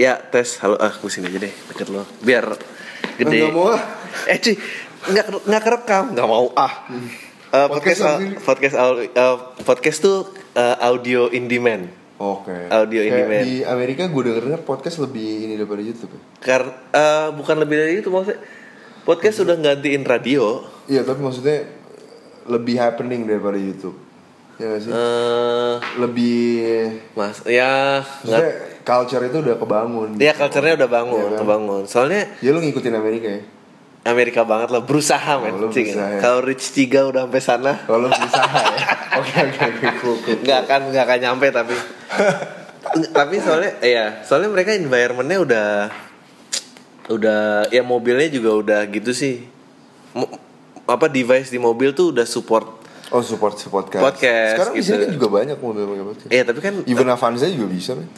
Ya tes halo ah gue sini aja deh deket lo biar gede. Nggak mau ah. Eh cuy nggak nggak kerekam nggak mau ah. Eh, podcast Podcast sih? podcast eh, podcast tuh eh, audio in demand. Oke. Audio in demand. Di Amerika gue denger denger podcast lebih ini daripada YouTube. ya? Karena eh, bukan lebih dari itu maksudnya podcast sudah gantiin radio. Iya tapi maksudnya lebih happening daripada YouTube. Ya sih? Eh lebih mas ya maksudnya culture itu udah kebangun. ya culture-nya udah bangun, Iya kan? kebangun. Soalnya Ya lu ngikutin Amerika ya. Amerika banget lah berusaha men. Cing. berusaha ya. Kalau Rich Tiga udah sampai sana Kalau berusaha ya. Oke oke oke nggak akan nggak akan nyampe tapi tapi soalnya ya soalnya mereka environmentnya udah udah ya mobilnya juga udah gitu sih Mo- apa device di mobil tuh udah support Oh support support podcast. Podcast, Sekarang di sini gitu. kan juga banyak mobil pakai podcast. Iya tapi kan Even Avanza juga bisa kan.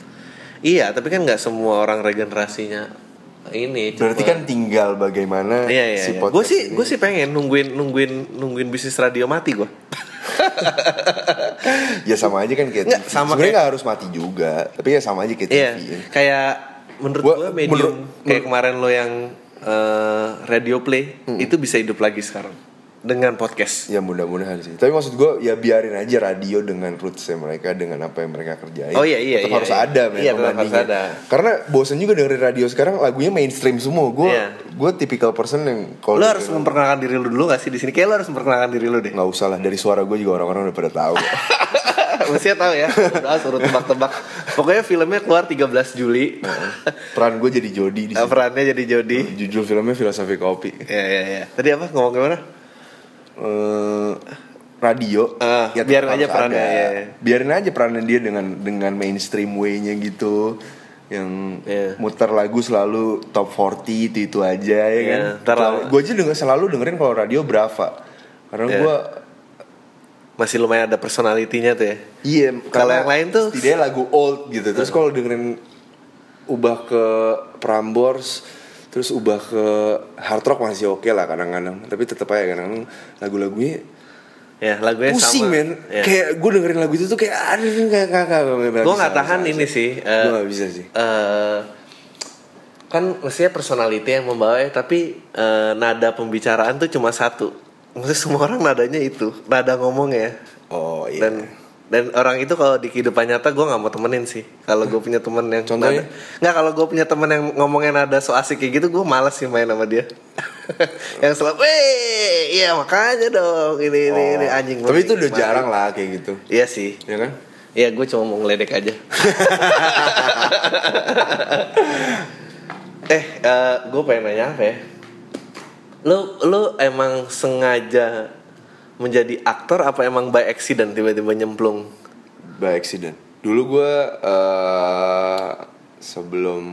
Iya tapi kan nggak semua orang regenerasinya ini Berarti cuma- kan tinggal bagaimana iya iya, si iya. gue sih gue sih pengen nungguin nungguin nungguin bisnis radio mati gue ya sama aja kan kayak Nggak, TV. sama Sebenarnya kayak- nggak harus mati juga, tapi ya sama aja kayak TV. Iya, ya. kayak menurut Gua- gue medium menurut- kayak kemarin lo yang eh, radio play itu bisa hidup lagi sekarang dengan podcast. Ya mudah-mudahan sih. Tapi maksud gue ya biarin aja radio dengan rootsnya mereka dengan apa yang mereka kerjain. Oh, iya, iya, Tetap iya, harus iya. ada men Iya, tetap harus ada. Karena bosen juga dengerin radio sekarang lagunya mainstream semua. Gue Iya. gue tipikal person yang kalau Lo harus memperkenalkan diri lo dulu gak sih di sini? Kayak lo harus memperkenalkan diri lo deh. nggak usah lah dari suara gue juga orang-orang udah pada tahu. Mestinya tahu ya. Udah suruh tebak-tebak. Pokoknya filmnya keluar 13 Juli. Peran gue jadi Jody di sini. Perannya jadi Jody. Judul filmnya filosofi kopi. Iya iya iya. Tadi apa ngomong gimana? Eh radio Ah, tetap biarin aja perannya, ada. iya. biarin aja perannya dia dengan dengan mainstream way-nya gitu yang Iya. muter lagu selalu top 40 itu itu aja ya kan ntar lama- gue aja denger selalu dengerin kalau radio berapa karena Iya. gue Masih lumayan ada personalitinya tuh ya. iya Kalau karena yang lain tuh- setidaknya lagu old gitu terus kalau dengerin ubah ke Prambors terus ubah ke hard rock masih oke lah kadang-kadang tapi tetap aja kadang-kadang lagu-lagunya Ya lagunya pusing sama. men Ya. kayak gue dengerin lagu itu tuh kayak aduh nggak nggak gue nggak tahan ini sih. eh, gue nggak bisa sih eh, kan mestinya personality yang membawa ya, tapi eh, nada pembicaraan tuh cuma satu. Maksudnya semua orang nadanya itu, nada ngomongnya. oh iya Dan dan orang itu kalau di kehidupan nyata gue nggak mau temenin sih. Kalau gue punya temen yang Contohnya? nggak kalau gue punya temen yang ngomongnya nada so asik kayak gitu, gue males sih main sama dia. yang selalu, eh, iya makanya dong ini ini ini Oh. anjing. tapi itu udah jarang lah kayak gitu Iya sih. ya kan Iya gue cuma mau ngeledek aja Eh gue pengen nanya apa ya Lu, lu emang sengaja menjadi aktor apa emang by accident tiba-tiba nyemplung? By accident. Dulu gue eh sebelum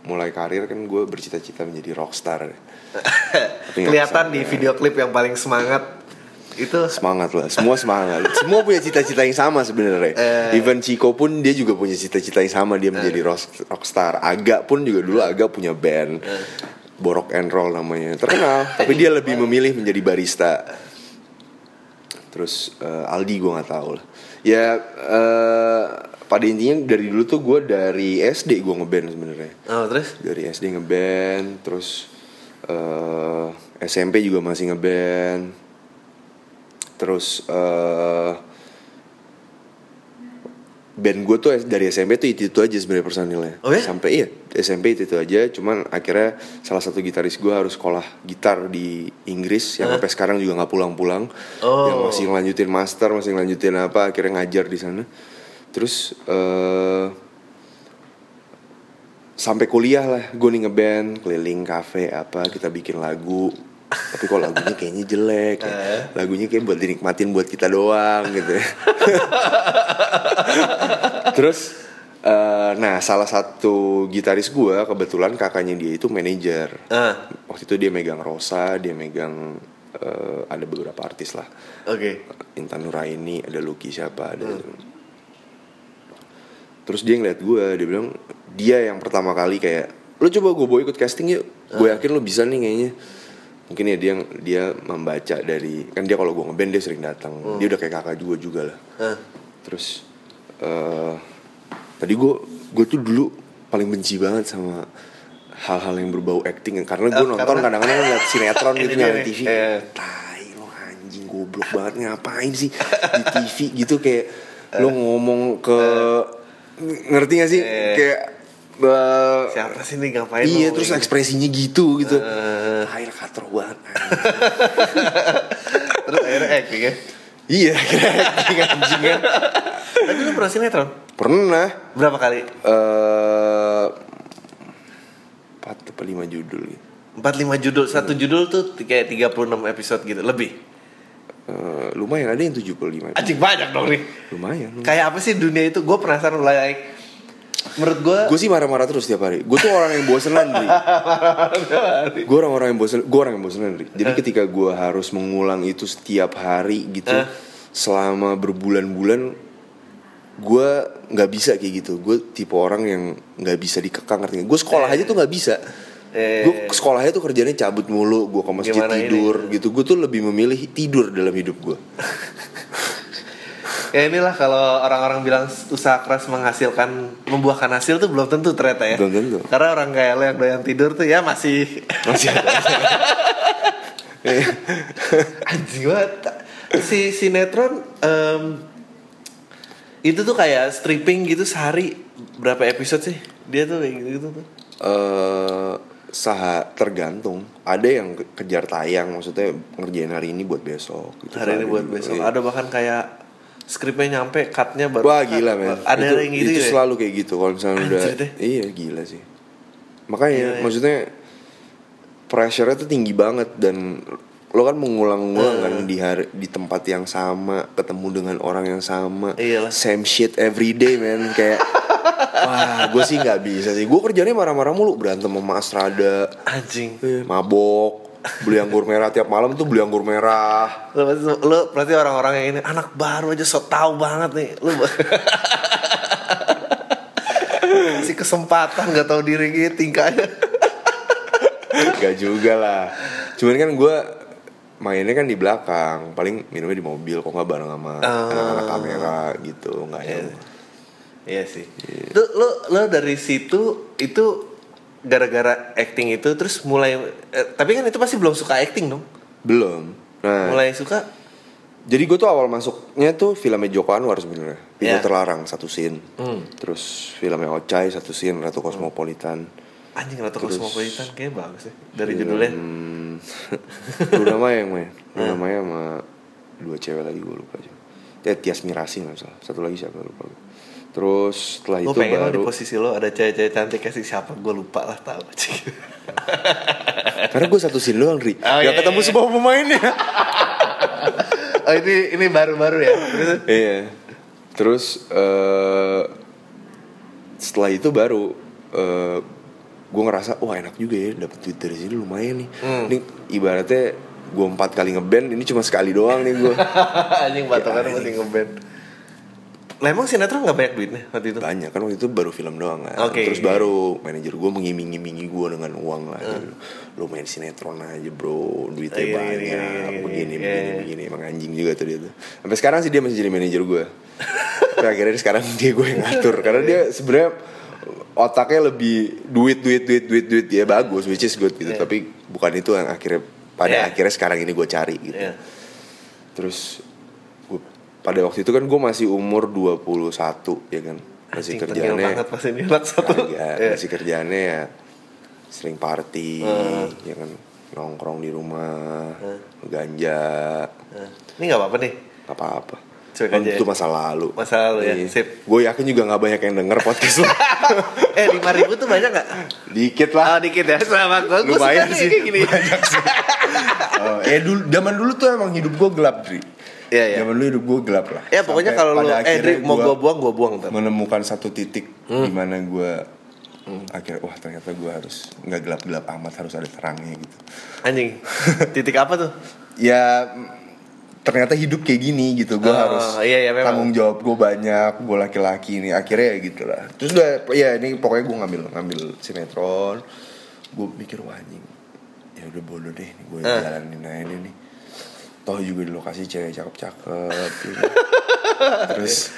mulai karir kan gue bercita-cita menjadi rockstar. Kelihatan di video klip yang paling semangat Itu. Semangat lah semua semangat. Semua punya cita-cita yang sama sebenarnya. Eh. even Chico pun dia juga punya cita-cita yang sama dia menjadi rock- rockstar. Aga pun juga dulu Aga punya band. Eh. Borok and Roll namanya terkenal. Tapi dia lebih memilih menjadi barista terus eh, Aldi gue nggak tahu lah. Ya eh, pada intinya dari dulu tuh gue dari SD gue ngeband sebenarnya. Oh terus? Dari SD ngeband terus eh, SMP juga masih ngeband. Terus eh band gue tuh dari SMP tuh itu itu aja sebenarnya personilnya. Oh ya? sampai iya SMP itu itu aja cuman akhirnya salah satu gitaris gue harus sekolah gitar di Inggris yang sampai sekarang juga nggak pulang-pulang. Oh. yang masih ngelanjutin master masih ngelanjutin apa akhirnya ngajar di sana. Terus eh sampai kuliah lah gue nih ngeband keliling kafe apa kita bikin lagu tapi kok lagunya kayaknya jelek ya. Eh. lagunya kayak buat dinikmatin buat kita doang gitu ya. terus eh, nah salah satu gitaris gue kebetulan kakaknya dia itu manajer. Ah, waktu itu dia megang Rosa dia megang eh, ada beberapa artis lah. Oke. Intan Nuraini ada Lucky siapa ada terus dia ngeliat gue dia bilang dia yang pertama kali kayak lu coba gue bawa ikut casting yuk. Gue yakin lu bisa nih kayaknya mungkin ya dia dia membaca dari kan dia kalau gue ngeband dia sering datang. Dia udah kayak kakak juga juga lah. Ah. terus eh tadi gue gue tuh dulu paling benci banget sama hal-hal yang berbau acting. Karena gue Oh, nonton karena- kadang-kadang ngeliat sinetron gitu nyari nih, TV iya. tai lo anjing goblok banget. Ngapain sih di TV gitu? Kayak lo ngomong ke ngerti gak sih? Eh. kayak Siapa sih nih ngapain? iya terus ekspresinya gitu gitu Eh. akhirnya katro banget. Terus akhirnya acting ya. iya akhirnya acting anjing kan Tapi lu pernah sinetron? pernah Berapa kali? eh empat atau lima judul gitu. 4 5 judul. Satu judul tuh kayak 36 episode gitu, lebih. Eh, lumayan ada yang 75 Anjing banyak dong nih. lumayan Kayak apa sih dunia itu? Gue penasaran like menurut gue gue sih marah-marah terus tiap hari. Gue tuh orang yang bosenan Ri gue orang-orang yang bosen gue orang yang bosenan Ri jadi ketika gue harus mengulang itu setiap hari gitu Eh. selama berbulan-bulan gue nggak bisa kayak gitu. Gue tipe orang yang nggak bisa dikekang ngerti gue sekolah aja tuh nggak bisa. Eh. gue sekolahnya tuh kerjanya cabut mulu gue ke masjid Gimana ini? tidur gitu. Gue tuh lebih memilih tidur dalam hidup gue ya inilah kalau orang-orang bilang usaha keras menghasilkan membuahkan hasil tuh belum tentu ternyata ya. Belum tentu. Karena orang kayak lo yang doyan tidur tuh ya masih masih ada anjing banget. Si sinetron em, itu tuh kayak stripping gitu sehari berapa episode sih? Dia tuh kayak gitu, tuh. eh saha tergantung ada yang ke- kejar tayang maksudnya ngerjain hari ini buat besok gitu. Hari ini buat besok. Iya. Ada bahkan kayak skripnya nyampe, cutnya baru. wah gila men Ada itu, yang gitu itu ya? selalu kayak gitu kalau misalnya udah Anjir deh. iya gila sih makanya Iya, iya. maksudnya pressure-nya tuh tinggi banget dan lo kan mengulang-ulang kan di hari di tempat yang sama ketemu dengan orang yang sama Iyalah. same shit every day man kayak wah gue sih nggak bisa sih gue kerjanya marah-marah mulu berantem sama Astrada Anjing. Eh, mabok beli anggur merah tiap malam tuh beli anggur merah berarti- lo berarti orang-orang yang ini anak baru aja so tau banget nih. Lo kasih kesempatan nggak tahu diri gitu tingkahnya. Gak juga lah Cuman kan gue mainnya kan di belakang Paling minumnya di mobil Kok nggak bareng sama Oh. anak-anak kamera gitu nggak Iya. Iya sih. Tuh lo lo dari situ itu gara-gara acting itu terus mulai eh, tapi kan itu pasti belum suka acting dong. Belum. Nah Mulai suka? Jadi gue tuh awal masuknya tuh filmnya Joko Anwar sebenarnya. Pintu Iya. Terlarang satu scene. Hmm. Terus filmnya Ocai satu scene Ratu Cosmopolitan anjing Ratu Terus- Cosmopolitan kayaknya bagus sih dari judulnya. Hmm, Luna Maya yang main. Luna Maya sama dua cewek lagi gue lupa aja Eh Tias Mirasi nggak salah. Satu lagi siapa lupa gue Terus setelah itu pengen lo di baru posisi lo ada cewek-cewek cantik kasih siapa gue lupa lah tahu. Karena gue satu scene doang Ri Oh, Gak iya, ketemu iya. semua pemainnya oh ini ini baru-baru ya. Terus Iya Terus eh Setelah itu baru eh Gue ngerasa Wah enak juga ya dapet duit dari sini lumayan nih Hmm. Ini ibaratnya Gue empat kali ngeband Ini cuma sekali doang nih gue anjing patokannya masih ngeband. Lah emang sinetron gak banyak duitnya waktu itu? Banyak kan waktu itu baru film doang kan Oke. Terus baru manajer gue mengiming-imingi gue dengan uang lah gitu. Lo main sinetron aja bro Duitnya Iya, banyak iya, iya, iya, Begini, iya. begini, begini Emang anjing juga tuh dia tuh Sampai sekarang sih dia masih jadi manajer gue Tapi akhirnya sekarang dia gue yang ngatur Karena dia sebenarnya otaknya lebih duit, duit, duit, duit, duit Ya bagus, which is good gitu Iya. Tapi bukan itu yang akhirnya Pada Iya. akhirnya sekarang ini gue cari gitu Iya. Terus pada waktu itu kan gue masih umur 21 ya kan Masih tengil kerjaannya banget pas ini anak satu. Kagak, Iya. masih kerjaannya ya sering party Hmm. ya kan nongkrong di rumah Hmm. ganja Nah, Ini gak apa-apa nih. gak apa-apa Cuek aja itu ya? masa lalu Masa lalu ya, sip. gue yakin juga gak banyak yang denger podcast lo eh lima ribu tuh banyak gak? dikit Oh lah dikit ya sama gue Gue suka sih, kayak gini Oh, eh dulu zaman dulu tuh emang hidup gue gelap Dri Iya, iya. zaman dulu hidup gue gelap lah Ya pokoknya kalau lu Eh akhirnya Dri, mau gue buang gue buang ntar. menemukan satu titik Hmm. di mana gue akhirnya wah ternyata gue harus nggak gelap-gelap amat harus ada terangnya gitu Anjing Titik apa tuh? ya ternyata hidup kayak gini gitu gue Oh, harus iya, iya, memang. tanggung jawab gue banyak gue laki-laki ini akhirnya ya gitu lah terus udah ya ini pokoknya gue ngambil ngambil sinetron gue mikir wah anjing ya udah bodoh deh gue Eh. jalanin aja nih toh juga di lokasi cewek cakep-cakep gitu. terus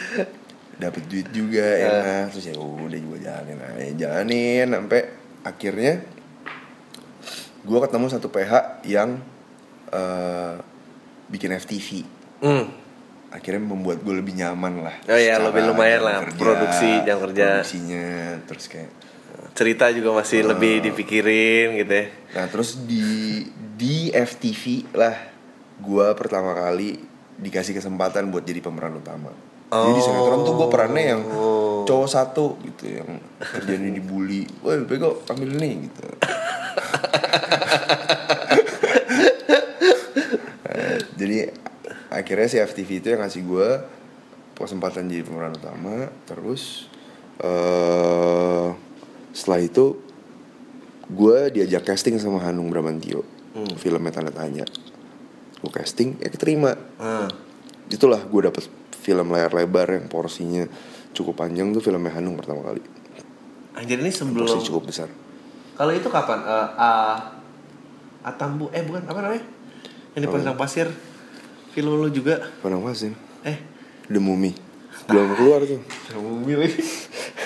dapet duit juga enak terus ya udah juga jalanin aja jalanin sampai akhirnya gue ketemu satu PH yang eh, bikin FTV Hmm. akhirnya membuat gue lebih nyaman lah Oh iya, lebih lumayan lah, produksi, jam kerja. produksinya terus kayak Cerita juga masih lebih dipikirin gitu ya. nah terus di di FTV lah gue pertama kali dikasih kesempatan buat jadi pemeran utama. Jadi di sinetron tuh gue perannya yang Oh. cowok satu gitu yang kerjanya dibully. Woi bego ambil ini gitu. Nah, jadi akhirnya si FTV itu yang ngasih gue kesempatan jadi pemeran utama. Terus eh setelah itu gue diajak casting sama Hanung Bramantio filmnya tanda tanya gue casting ya keterima Hmm. itulah gue dapet film layar lebar yang porsinya cukup panjang tuh filmnya Hanung pertama kali Anjir ini sebelum porsi cukup besar Kalau itu kapan? Eh, ah, Atambu eh bukan apa namanya? Yang di Padang Pasir. Film lu juga. Padang Pasir Eh, The Mummy belum keluar tuh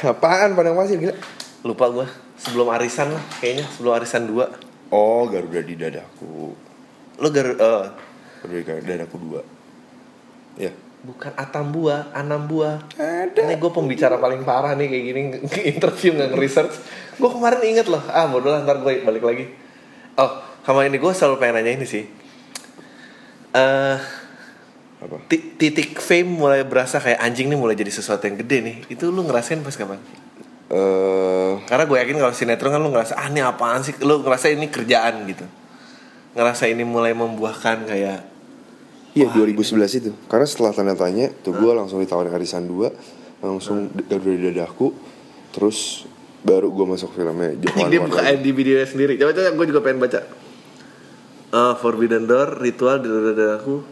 apaan Padang Pasir gila lupa gua. Sebelum arisan lah kayaknya, sebelum arisan 2. oh Garuda di dadaku Lu gar eh, Garuda di dadaku dua ya bukan Atambua, Anambua. ada Ini gue pembicara paling parah nih kayak gini interview nggak nge-research. Gue kemarin inget loh, ah bodoh lah ntar gue balik lagi. Oh, sama ini gue selalu pengen nanya ini sih. Eh apa ti- titik fame mulai berasa kayak anjing nih mulai jadi sesuatu yang gede nih. Itu lu ngerasain pas kapan? eh Karena gue yakin kalau sinetron kan lu ngerasa ah ini apaan sih? Lu ngerasa ini kerjaan gitu. Ngerasa ini mulai membuahkan kayak Iya 2011 itu Karena setelah tanda tanya Tuh gue langsung ditawarin Arisan 2 Langsung Garuda di dadaku Terus Baru gue masuk filmnya Anjing dia buka. IMDb dia sendiri. Coba coba gue juga pengen baca. Eh, Forbidden Door, Ritual di dada aku.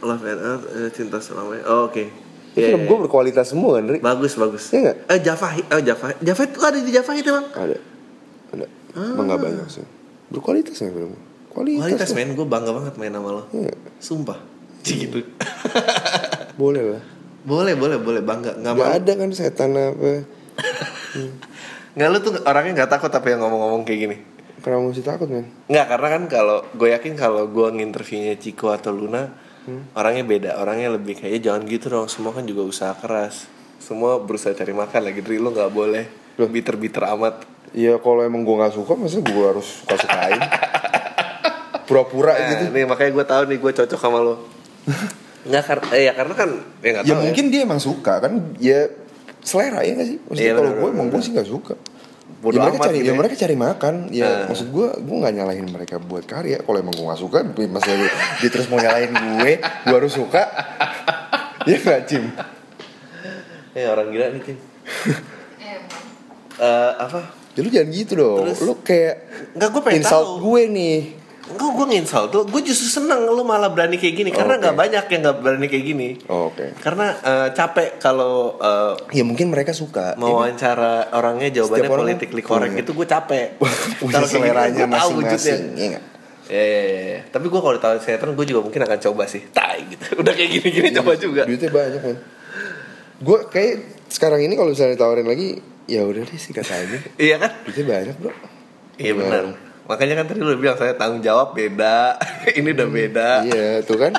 Love and Earth, eh, Cinta Selamanya. Oh, oke. Ini Iya, film iya, gue iya. berkualitas semua kan Ri Bagus, bagus. Iya nggak? Eh Java, oh Java, Java itu ada di Java itu bang. Ada Ada Emang gak banyak sih Berkualitas gak film Kualitas, Kualitas men, gue bangga banget main sama lo. Iya. Sumpah. Cik gitu. Boleh lah. Boleh, boleh, boleh. Bangga. Nggak Gak ada kan setan apa. Nggak lu tuh orangnya nggak takut tapi yang ngomong-ngomong kayak gini. Kenapa mesti takut men? Nggak karena kan kalau gue yakin kalau gue nginterviewnya Ciko atau Luna orangnya beda. Orangnya lebih kayak "Ya, jangan gitu dong. Semua kan juga usaha keras. Semua berusaha cari makan lagi. Dari lu nggak boleh biter-biter amat. Ya kalau emang gue gak suka Masa gue harus suka-sukain Pura-pura Nah, gitu. nih makanya gue tahu nih gue cocok sama lo. Nggak karena eh, ya karena kan ya nggak Ya tahu mungkin dia emang suka kan? Ya selera ya gak sih? Maksudnya Iya, kalau gue emang gue sih gak suka. Bodo ya mereka cari gitu ya ya. mereka cari makan. Ya Nah. maksud gue gue nggak nyalahin mereka buat karya. Kalau emang gue nggak suka masih dia terus mau nyalahin gue gue harus suka. Ya nggak cim? Eh orang gila nih Tim Emang. Eh, apa? Ya lu jangan gitu dong. Terus? lu kayak Nggak, gue pengen insult tahu. gue nih Enggak, gue nginsult tuh. Gue justru seneng lu malah berani kayak gini. Karena nggak banyak yang nggak berani kayak gini. Oh, oke Karena eh, capek kalau eh, ya mungkin mereka suka mau wawancara orangnya jawabannya orang politically correct punya- itu gue capek. Kalau seleranya masing-masing ya nggak? Ya, ya, ya, ya. Tapi gue kalau ditawarin sinetron gue juga mungkin akan coba sih. Tai gitu. Udah kayak gini-gini coba juga. duitnya banyak kan gue kayak sekarang ini kalau misalnya ditawarin lagi ya udah deh sih kata aja Iya kan? duitnya banyak bro Iya benar. Makanya kan tadi lu bilang saya tanggung jawab beda. Ini udah beda. iya tuh kan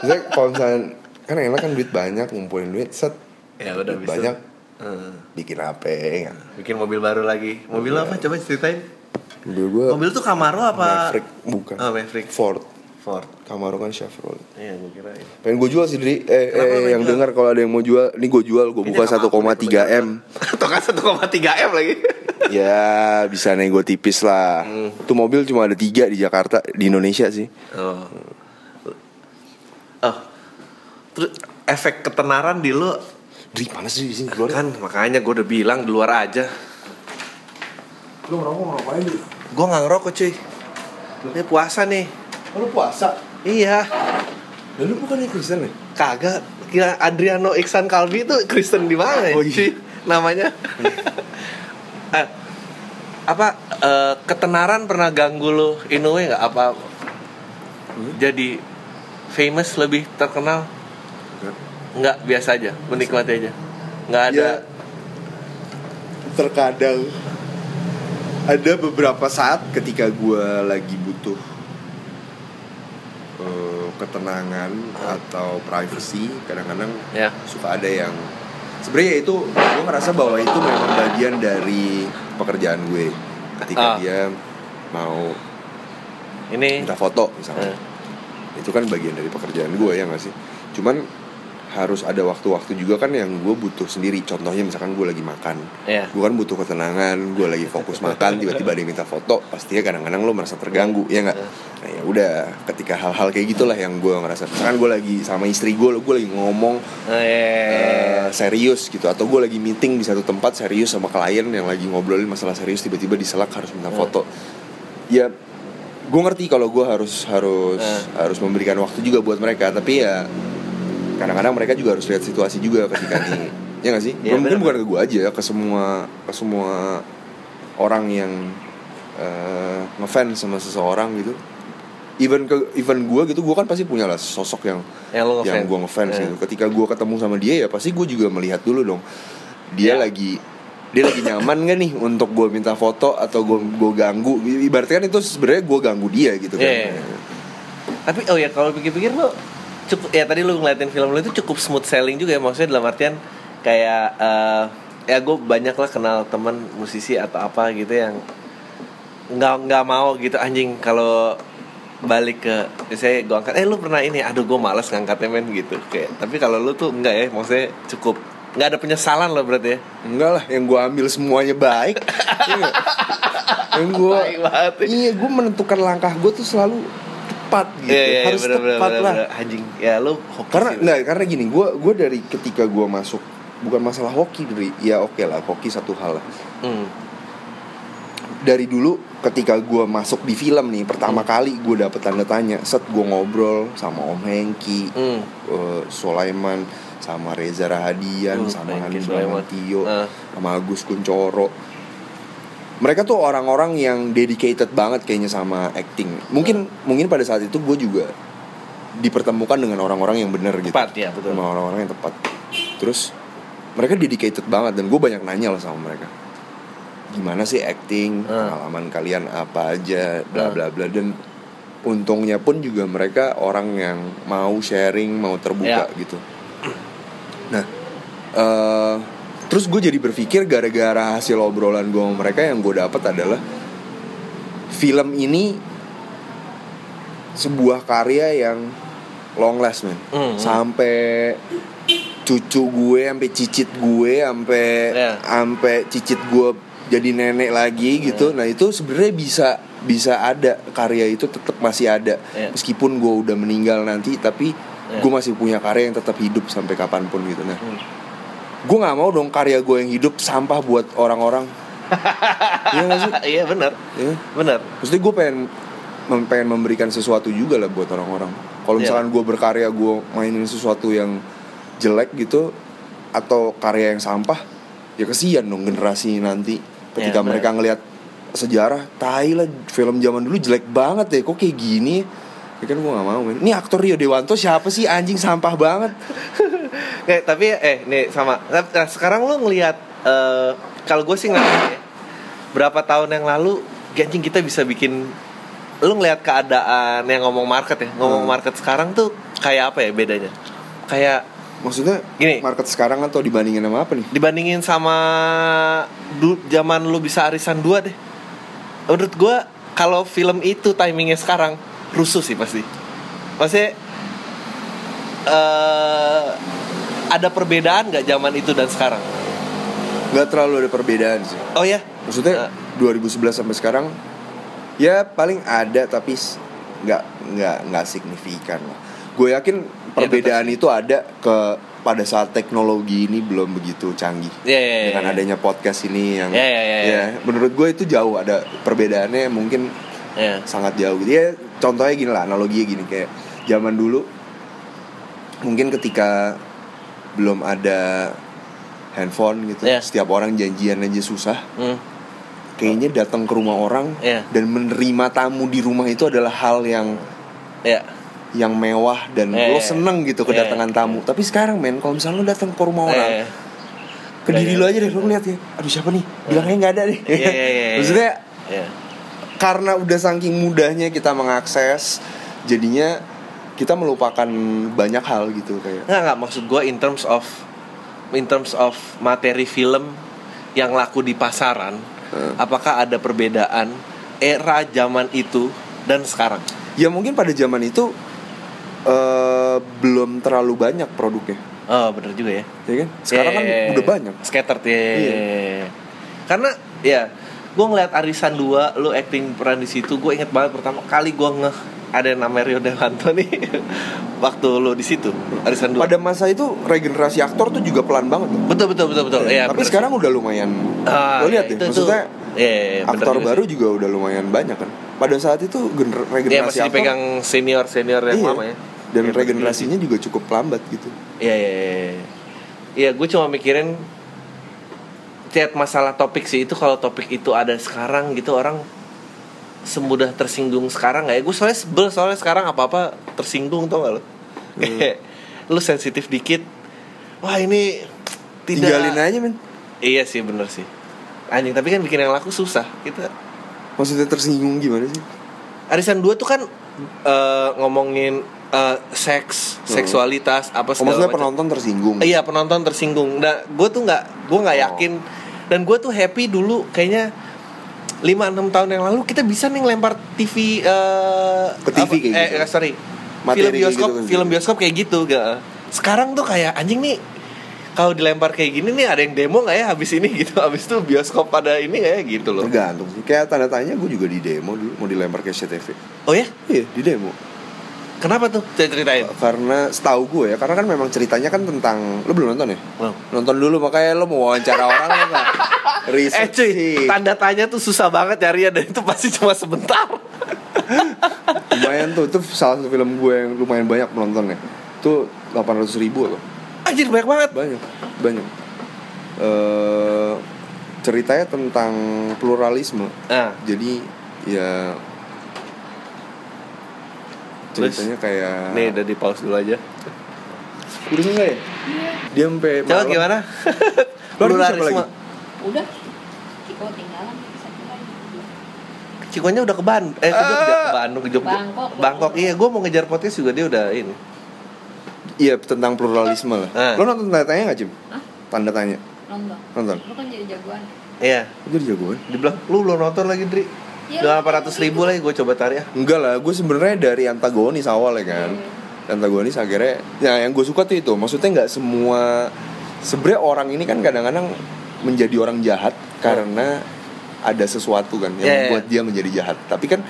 Misalnya kalau misalnya kan enak kan duit banyak ngumpulin duit set Ya udah duit bisa. banyak Hmm. bikin apa ya Bikin mobil baru lagi. Mobil apa? Coba ceritain. mobil gue Mobil tuh Camaro apa? Maverick bukan Oh, Maverick. Ford Ford. Camaro kan Chevrolet Iya, gue kira ini. pengen gue jual sih Dri eh, Kenapa eh yang dengar kalau ada yang mau jual ini gue jual gue buka Ini sama 1,3 m Atau kan 1,3 M lagi. Ya bisa nego tipis lah Hmm. tuh mobil cuma ada tiga di Jakarta di Indonesia sih Oh. Oh. Terus efek ketenaran di lu Dri panas sih di sini keluar kan makanya gue udah bilang di luar aja. lu ngerokok ngapain Dri? Gue nggak ngerokok cuy. Ini puasa nih. lu puasa Iya. dan lu bukan Kristen ya? Kagak. Kira Adriano Iksan Kalbi itu Kristen di mana ya? Oh, iya. cuy? Namanya. Eh, apa eh, ketenaran pernah ganggu lu in a way nggak? Apa jadi famous lebih terkenal? Nggak biasa aja menikmati aja. Nggak ada Ya, terkadang ada beberapa saat ketika gue lagi butuh eh, ketenangan atau privacy kadang-kadang ya. suka ada yang sebenarnya itu gue ngerasa bahwa itu memang bagian dari pekerjaan gue ketika Ah. dia mau ini minta foto misalnya Eh. itu kan bagian dari pekerjaan gue ya nggak sih cuman harus ada waktu-waktu juga kan yang gue butuh sendiri. Contohnya misalkan gue lagi makan. Ya gue kan butuh ketenangan gue lagi fokus makan tiba-tiba dia minta foto pastinya kadang-kadang lo merasa terganggu ya nggak? Nah ya udah ketika hal-hal kayak gitulah yang gue ngerasa misalkan gue lagi sama istri gue gue lagi ngomong Eh, eh, serius gitu atau gue lagi meeting di satu tempat serius sama klien yang lagi ngobrolin masalah serius tiba-tiba diselak harus minta foto. Ya gue ngerti kalau gue harus harus Eh. harus memberikan waktu juga buat mereka tapi ya kadang-kadang mereka juga harus lihat situasi juga ketika nih. Ya nggak sih? Iya, mungkin bukan ke gue aja ke semua ke semua orang yang eh, ngefans sama seseorang gitu. Even ke even gue gitu gue kan pasti punya lah sosok yang yang lo yang gue ngefans Eh. gitu. Ketika gue ketemu sama dia ya pasti gue juga melihat dulu dong. Dia Ya. lagi dia lagi nyaman gak nih untuk gue minta foto atau gue gue ganggu? Ibaratnya kan itu sebenarnya gue ganggu dia gitu kan. Iya, iya. tapi oh ya kalau pikir-pikir lo cukup ya tadi lo ngeliatin film lo itu cukup smooth selling juga ya maksudnya dalam artian kayak eh, ya gue banyak lah kenal teman musisi atau apa gitu yang nggak nggak mau gitu anjing kalau balik ke saya gue angkat eh lu pernah ini aduh gue malas ngangkatnya men gitu kayak tapi kalau lu tuh enggak ya maksudnya cukup nggak ada penyesalan lo berarti ya enggak lah yang gue ambil semuanya baik nggak? yang gue ya. iya gue menentukan langkah gue tuh selalu tepat gitu Iya, iya, iya, harus bener, bener, tepat bener, lah bener. anjing ya lu hoki karena sih. nggak karena gini gue gue dari ketika gue masuk bukan masalah hoki dari ya oke lah hoki satu hal lah Hmm. dari dulu ketika gue masuk di film nih pertama kali gue dapet tanda tanya set gue ngobrol sama Om Hengki Hmm. eh, Sulaiman sama Reza Rahadian Hmm, sama Hanif Sulaiman. Bramantio Ah. sama Agus Kuncoro mereka tuh orang-orang yang dedicated banget kayaknya sama acting mungkin mungkin pada saat itu gue juga dipertemukan dengan orang-orang yang benar gitu Tepat, ya, betul. sama orang-orang yang tepat terus mereka dedicated banget dan gue banyak nanya lah sama mereka gimana sih acting Ah. pengalaman kalian apa aja bla Ah. bla bla dan untungnya pun juga mereka orang yang mau sharing mau terbuka Ya. gitu nah eh terus gue jadi berpikir gara-gara hasil obrolan gue sama mereka yang gue dapat adalah film ini sebuah karya yang long last man Hmm, hmm. sampai cucu gue sampai cicit gue sampai Ya. sampai cicit gue jadi nenek lagi gitu nah itu sebenarnya bisa bisa ada karya itu tetap masih ada Ya. meskipun gue udah meninggal nanti tapi Ya. gue masih punya karya yang tetap hidup sampai kapan pun gitu nah Hmm. Gue nggak mau dong karya gue yang hidup sampah buat orang-orang Iya gak sih? iya benar Ya. benar Maksudnya gue pengen mem- pengen memberikan sesuatu juga lah buat orang-orang. Kalau Iya. misalkan gue berkarya gue mainin sesuatu yang jelek gitu atau karya yang sampah, ya kesian dong generasi nanti ketika Iya, benar. mereka ngelihat sejarah, tai lah film zaman dulu jelek banget deh, kok kayak gini? Ya kan gue gak mau men. Ini aktor Rio Dewanto siapa sih anjing sampah banget? Kayak tapi eh nih sama. Nah, sekarang lu ngelihat eh kalau gue sih ngeliat ya, berapa tahun yang lalu anjing kita bisa bikin lu ngelihat keadaan yang ngomong market ya ngomong Hmm. market sekarang tuh kayak apa ya bedanya kayak Maksudnya Gini. market sekarang atau dibandingin sama apa nih? dibandingin sama du, zaman lu bisa arisan dua deh menurut gue kalau film itu timingnya sekarang rusuh sih pasti pasti eh ada perbedaan nggak zaman itu dan sekarang Gak terlalu ada perbedaan sih. oh ya Maksudnya 2011 sampai sekarang ya paling ada tapi nggak nggak nggak signifikan lah. Gue yakin perbedaan itu ada ke pada saat teknologi ini belum begitu canggih. Iya, iya, iya, Dengan iya. adanya podcast ini yang Iya, iya, iya, iya. ya, menurut gue itu jauh ada perbedaannya mungkin ya sangat jauh gitu ya contohnya gini lah analoginya gini kayak zaman dulu mungkin ketika belum ada handphone gitu Iya. setiap orang janjian aja susah Hmm. kayaknya datang ke rumah orang Iya. dan menerima tamu di rumah itu adalah hal yang ya yang mewah dan Eh, lo seneng gitu kedatangan eh, tamu. Tapi sekarang men, kalau misalnya lo datang ke rumah orang, Eh, ke diri lo aja deh lo ngeliat ya. Aduh siapa nih? Bilangnya nggak ada nih. Iya, iya, iya, iya. Maksudnya iya. Karena udah saking mudahnya kita mengakses, jadinya kita melupakan banyak hal gitu kayak. Nggak, nggak maksud gue in terms of in terms of materi film yang laku di pasaran, Hmm. apakah ada perbedaan era zaman itu dan sekarang? Ya mungkin pada zaman itu eh belum terlalu banyak produknya, Oh, bener juga ya. ya kan? Sekarang kan Eh, udah banyak. Scattered ya. Iya. Karena ya, gue ngeliat Arisan 2 lu acting peran di situ, gue inget banget pertama kali gue ngeh ada yang namanya Rio Dewanto nih waktu lu di situ Arisan 2 Pada masa itu regenerasi aktor tuh juga pelan banget loh. betul betul betul betul Iya, Tapi bener sekarang udah lumayan. Ah, lo lihat deh, itu- itu- maksudnya iya, iya, bener aktor juga baru sih. juga udah lumayan banyak kan. Pada saat itu gener- Iya regenerasi masih aktor dipegang senior senior yang iya. lama ya Dan Iya, regenerasinya juga cukup lambat gitu. Iya iya iya. Iya gue cuma mikirin Chat masalah topik sih itu kalau topik itu ada sekarang gitu orang semudah tersinggung sekarang nggak ya gue soalnya sebel soalnya sekarang apa apa tersinggung tau gak lo Kayak, lu sensitif dikit wah ini tidak Tinggalin aja men. iya sih bener sih anjing tapi kan bikin yang laku susah kita Maksudnya tersinggung gimana sih? arisan 2 tuh kan eh, ngomongin eh, seks seksualitas apa Oh, segala maksudnya macam. penonton tersinggung. Iya penonton tersinggung. Nah, gue tuh nggak, gue nggak Oh. yakin. Dan gue tuh happy dulu kayaknya 5-6 tahun yang lalu kita bisa nih ngelempar TV eh, Ke TV apa- kayak eh, gitu. eh, sorry Materi film kayak bioskop gitu kan. film bioskop kayak gitu gak sekarang tuh kayak anjing nih kalau dilempar kayak gini nih ada yang demo nggak ya habis ini gitu habis itu bioskop pada ini nggak ya gitu loh Tergantung. Kayak tanda tanya gue juga di demo dulu mau dilempar ke SCTV. oh ya Iya, di demo. Kenapa tuh saya ceritain Karena setahu gue ya, karena kan memang ceritanya kan tentang lo belum nonton ya? Belum. Nonton dulu makanya lo mau wawancara orang lo Eh riset cuy, sih. tanda tanya tuh susah banget nyarinya dan itu pasti cuma sebentar. lumayan tuh itu salah satu film gue yang lumayan banyak penontonnya itu 800 ribu apa Anjir banyak banget. banyak banyak eh ceritanya tentang pluralisme Nah, jadi ya Terus? ceritanya kayak nih udah di pause dulu aja. udah enggak ya dia sampai Coba malam. gimana? Lu Pluralisme. lagi? Udah. Ciko tinggalan. Cikonya udah ke Bandung, eh ke Jogja, Ah. ke Bandung, ke Jogja. Bangkok. Bangkok, iya, gue mau ngejar podcast juga dia udah ini. iya tentang pluralisme lah Ah. lo nonton tanda tanya nggak Cim Hah? tanda tanya Nonton. nonton Lu kan jadi jagoan. Iya, itu jagoan dibilang lu lo nonton lagi Dri. Dengan 800 ribu lagi gue coba tarik ya. Enggak lah, gue sebenarnya dari antagonis awal ya kan. Antagonis akhirnya, ya yang gue suka tuh itu. Maksudnya nggak semua, sebenarnya orang ini kan kadang-kadang menjadi orang jahat karena ada sesuatu kan yang Iya, iya. membuat dia menjadi jahat. Tapi kan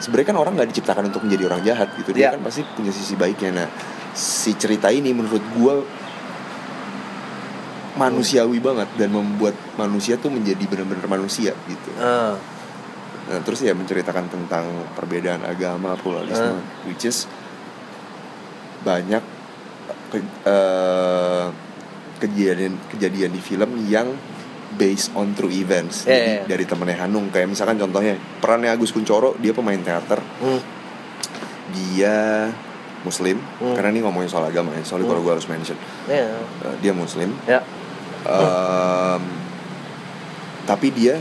sebenarnya kan orang nggak diciptakan untuk menjadi orang jahat gitu. Dia Iya. kan pasti punya sisi baiknya. Nah, si cerita ini menurut gue manusiawi banget dan membuat manusia tuh menjadi benar-benar manusia gitu. Ah, Nah, terus ya menceritakan tentang perbedaan agama, pluralisme, which is banyak ke- eh, kejadian kejadian di film yang based on true events. Iya, Jadi iya. dari temennya Hanung. Kayak misalkan contohnya perannya Agus Kuncoro, dia pemain teater, hmm, dia muslim. Hmm. karena ini ngomongin soal agama ya, soalnya kalau gue harus mention. Ya, Eh, dia muslim. Ya, Em, tapi dia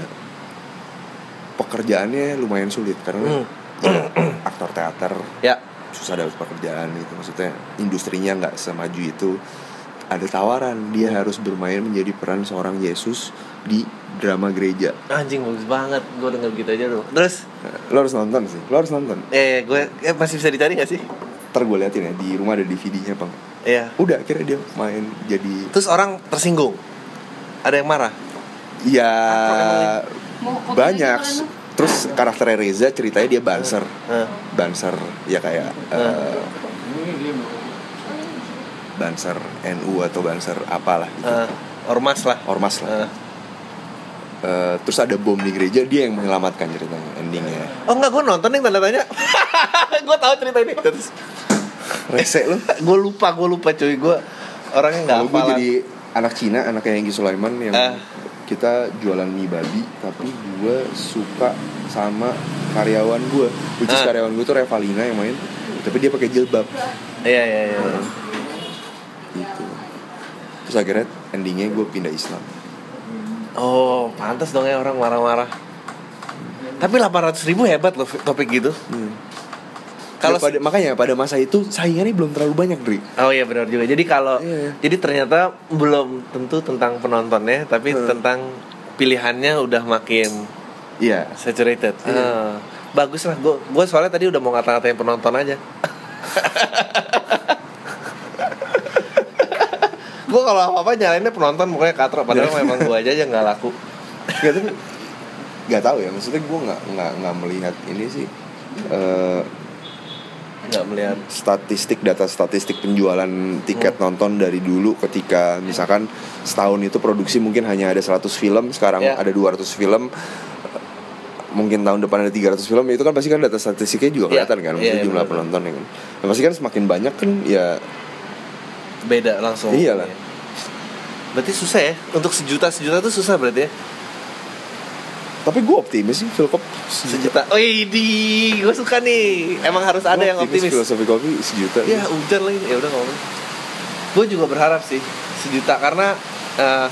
pekerjaannya lumayan sulit karena Hmm. aktor teater ya, susah dapat pekerjaan gitu maksudnya industrinya nggak semaju itu ada tawaran dia harus bermain menjadi peran seorang Yesus di drama gereja anjing bagus banget. Gue denger gitu aja dulu. Terus, lo harus nonton sih lo harus nonton eh gue eh, masih bisa dicari gak sih? ntar gue liatin ya di rumah ada DVD-nya bang Iya. udah akhirnya dia main jadi Terus orang tersinggung. Ada yang marah. ya kopi banyak terus karakternya Reza ceritanya dia banser banser ya kayak eh, banser NU atau banser apalah gitu. ah, ormas lah. ormas lah Ah. Eh, terus ada bom di gereja dia yang menyelamatkan ceritanya endingnya Oh enggak, gue nonton yang tanda tanya. gue tahu cerita ini. Terus rese lu gue lupa, gue lupa cuy. Gue orangnya nggak gue jadi anak Cina anaknya Hengki Sulaiman yang Ah. Kita jualan mie babi tapi gue suka sama karyawan gue which is Ah. karyawan gue tuh Revalina yang main tapi dia pakai jilbab Iya iya iya. gitu terus akhirnya endingnya gue pindah Islam Oh, pantas dong ya orang marah-marah. Tapi 800 ribu hebat loh topik gitu. kalau Kalau pada makanya pada masa itu saingannya belum terlalu banyak Dri Oh iya benar juga. Jadi kalau Iya. jadi ternyata belum tentu tentang penontonnya, tapi Hmm. tentang pilihannya udah makin iya saturated. Iya. Ah, bagus lah. Gue gue soalnya tadi udah mau ngata-ngatain penonton aja. gue kalau apa apa nyalainnya penonton pokoknya katro padahal Iya. memang gue aja yang nggak laku nggak tahu ya maksudnya gue nggak nggak nggak melihat ini sih eh, nggak melihat statistik data statistik penjualan tiket nonton dari dulu ketika misalkan setahun itu produksi mungkin hanya ada 100 film sekarang Ya. ada 200 film mungkin tahun depan ada 300 film itu kan pasti kan data statistiknya juga Ya. kelihatan kan maksudnya Iya, iya, jumlah benar. penonton ya kan Nah, pasti kan semakin banyak kan ya beda langsung Iyalah. berarti susah ya untuk sejuta sejuta tuh susah berarti ya tapi gue optimis sih Philcop sejuta. Oh di gue suka nih. Emang harus ada yang optimis filosofi kopi sejuta. Ya hujan lagi ya udah ngomong. Gue juga berharap sih sejuta. Karena eh,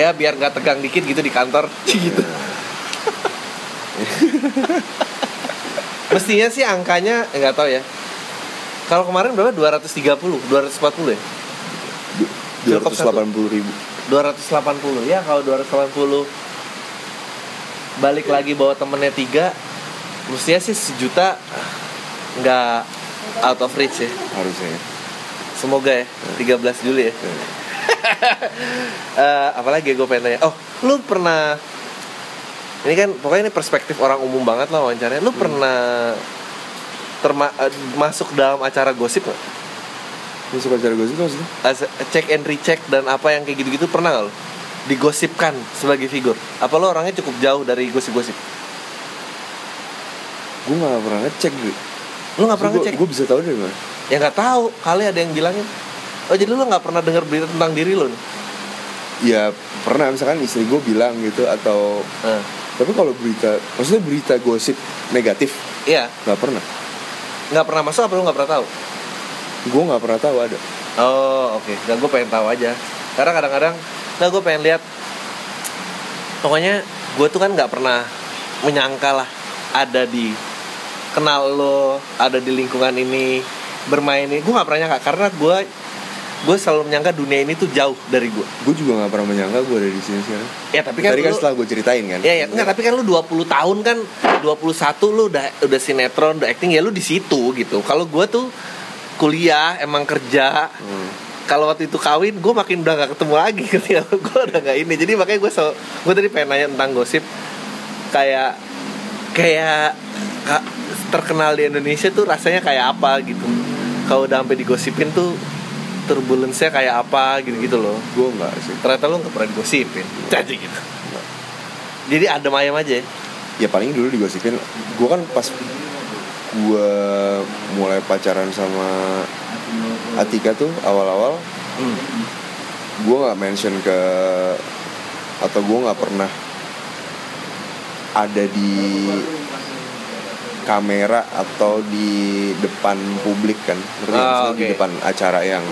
ya biar nggak tegang dikit gitu di kantor. Gitu. Mestinya sih angkanya eh, nggak tahu ya. Kalau kemarin berapa? 230 240 ya? Dua ratus delapan puluh ribu. 280 ya kalau 280 balik lagi bawa temennya tiga mestinya sih sejuta nggak out of reach ya. Harusnya ya. semoga ya 13 Juli ya. Eh, apalagi gue pengen tanya oh lu pernah ini kan pokoknya ini perspektif orang umum banget lah wawancaranya. Lu pernah terma eh, masuk dalam acara gosip nggak? Masuk acara gue sih maksudnya? As- check and recheck dan apa yang kayak gitu-gitu pernah nggak lo digosipkan sebagai figur? Apa lo orangnya cukup jauh dari gosip-gosip? Gue gak pernah ngecek gitu lo nggak pernah ngecek? gue bisa tahu dari mana? Ya nggak tahu. Kali ada yang bilangin. Oh jadi lo nggak pernah dengar berita tentang diri lo nih? Ya pernah. Misalkan istri gue bilang gitu atau Eh, tapi kalau berita maksudnya berita gosip negatif? Iya. Nggak pernah. Nggak pernah masuk apa lo nggak pernah tahu? Gue nggak pernah tahu ada. Oh oke, Nggak, gue pengen tahu aja. Karena kadang-kadang, nggak gue pengen lihat. Pokoknya gue tuh kan nggak pernah menyangka lah ada di kenal lo, ada di lingkungan ini bermain ini. Gue nggak pernah nyangka karena gue gue selalu menyangka dunia ini tuh jauh dari gue. gue juga nggak pernah menyangka gue ada di sini sekarang Ya tapi kan tadi kan lu- setelah gue ceritain kan Ya, ya, enggak, tapi kan lu 20 tahun kan 21 lu udah udah sinetron, udah acting ya lu di situ gitu. Kalau gua tuh kuliah, emang kerja. Hmm. Kalau waktu itu kawin, gue makin udah gak ketemu lagi ketika gue udah gak ini. Jadi makanya gue so, gue tadi pengen nanya tentang gosip kayak kayak ka- terkenal di Indonesia tuh rasanya kayak apa gitu. Kalau udah sampai digosipin tuh turbulence-nya kayak apa gitu-gitu loh. gue nggak sih Ternyata lu gak pernah digosipin. Jadi gitu. Jadi adem ayam aja ya. ya paling dulu digosipin gue kan pas gue mulai pacaran sama Atika tuh awal-awal Hmm. gue nggak mention ke atau gue nggak pernah ada di kamera atau di depan publik kan. Nggak? Ah, Maksudnya di depan acara yang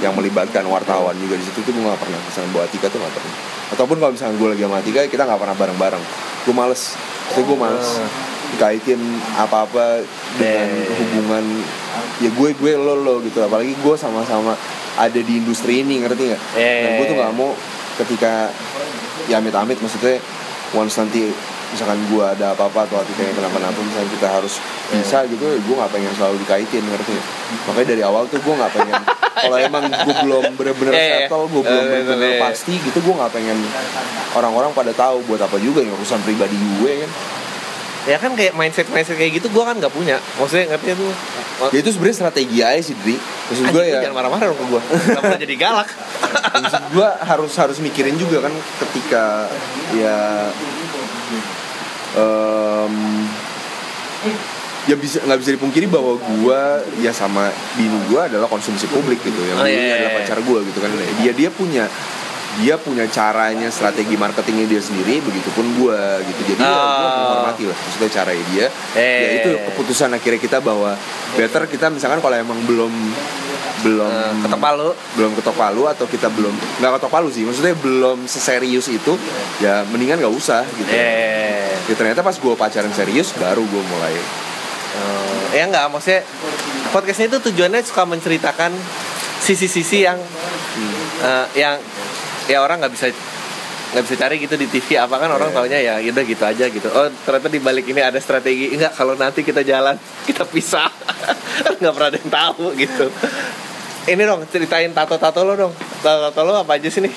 yang melibatkan wartawan juga di situ tuh gue nggak pernah. Misalnya bawa Atika tuh nggak pernah. Ataupun kalau misalnya gue lagi sama Atika kita nggak pernah bareng-bareng. Gue males. Itu gue males. Ah. Dikaitin apa-apa dengan Eh. hubungan ya gue gue lo lo gitu apalagi gue sama-sama ada di industri ini ngerti nggak? Eh. Nah, gue tuh nggak mau ketika ya amit-amit maksudnya once nanti misalkan gue ada apa-apa atau Atika yang kenapa-napa misalnya kita harus bisa gitu gue nggak pengen selalu dikaitin ngerti nggak? makanya dari awal tuh gue nggak pengen kalau emang gue belum bener-bener Iya, iya. settle gue belum bener-bener iya. pasti gitu gue nggak pengen orang-orang pada tahu buat apa juga yang urusan pribadi gue kan Ya kan kayak mindset mindset kayak gitu gue kan nggak punya. Maksudnya ngerti tuh. ya itu sebenarnya strategi aja sih Dri maksud gue ya jangan marah-marah dong ke gue. Kenapa jadi galak? maksud gue harus harus mikirin juga kan ketika ya em, ya bisa nggak bisa dipungkiri bahwa gue ya sama bini gue adalah konsumsi publik gitu yang Oh, iya, iya, adalah iya. pacar gue gitu kan dia dia punya dia punya caranya strategi marketingnya dia sendiri begitupun gue gitu. Jadi ya, gue Oh. menghormati lah maksudnya caranya dia. Eh. ya itu keputusan akhirnya kita bahwa better kita misalkan kalau emang belum belum Eh, ketok palu. belum ketok palu atau kita belum nggak ketok palu sih. Maksudnya belum seserius itu ya mendingan nggak usah gitu. Eh. Ya, ternyata pas gue pacaran serius baru gue mulai. Eh, ya enggak maksudnya podcastnya itu tujuannya suka menceritakan sisi-sisi yang eh, yang ya orang nggak bisa nggak bisa cari gitu di TV apa kan orang Iya. taunya ya udah gitu aja gitu. Oh ternyata di balik ini ada strategi. Enggak kalau nanti kita jalan kita pisah. Nggak pernah ada yang tahu gitu. Ini dong ceritain tato-tato lo dong. Tato-tato lo apa aja sih nih?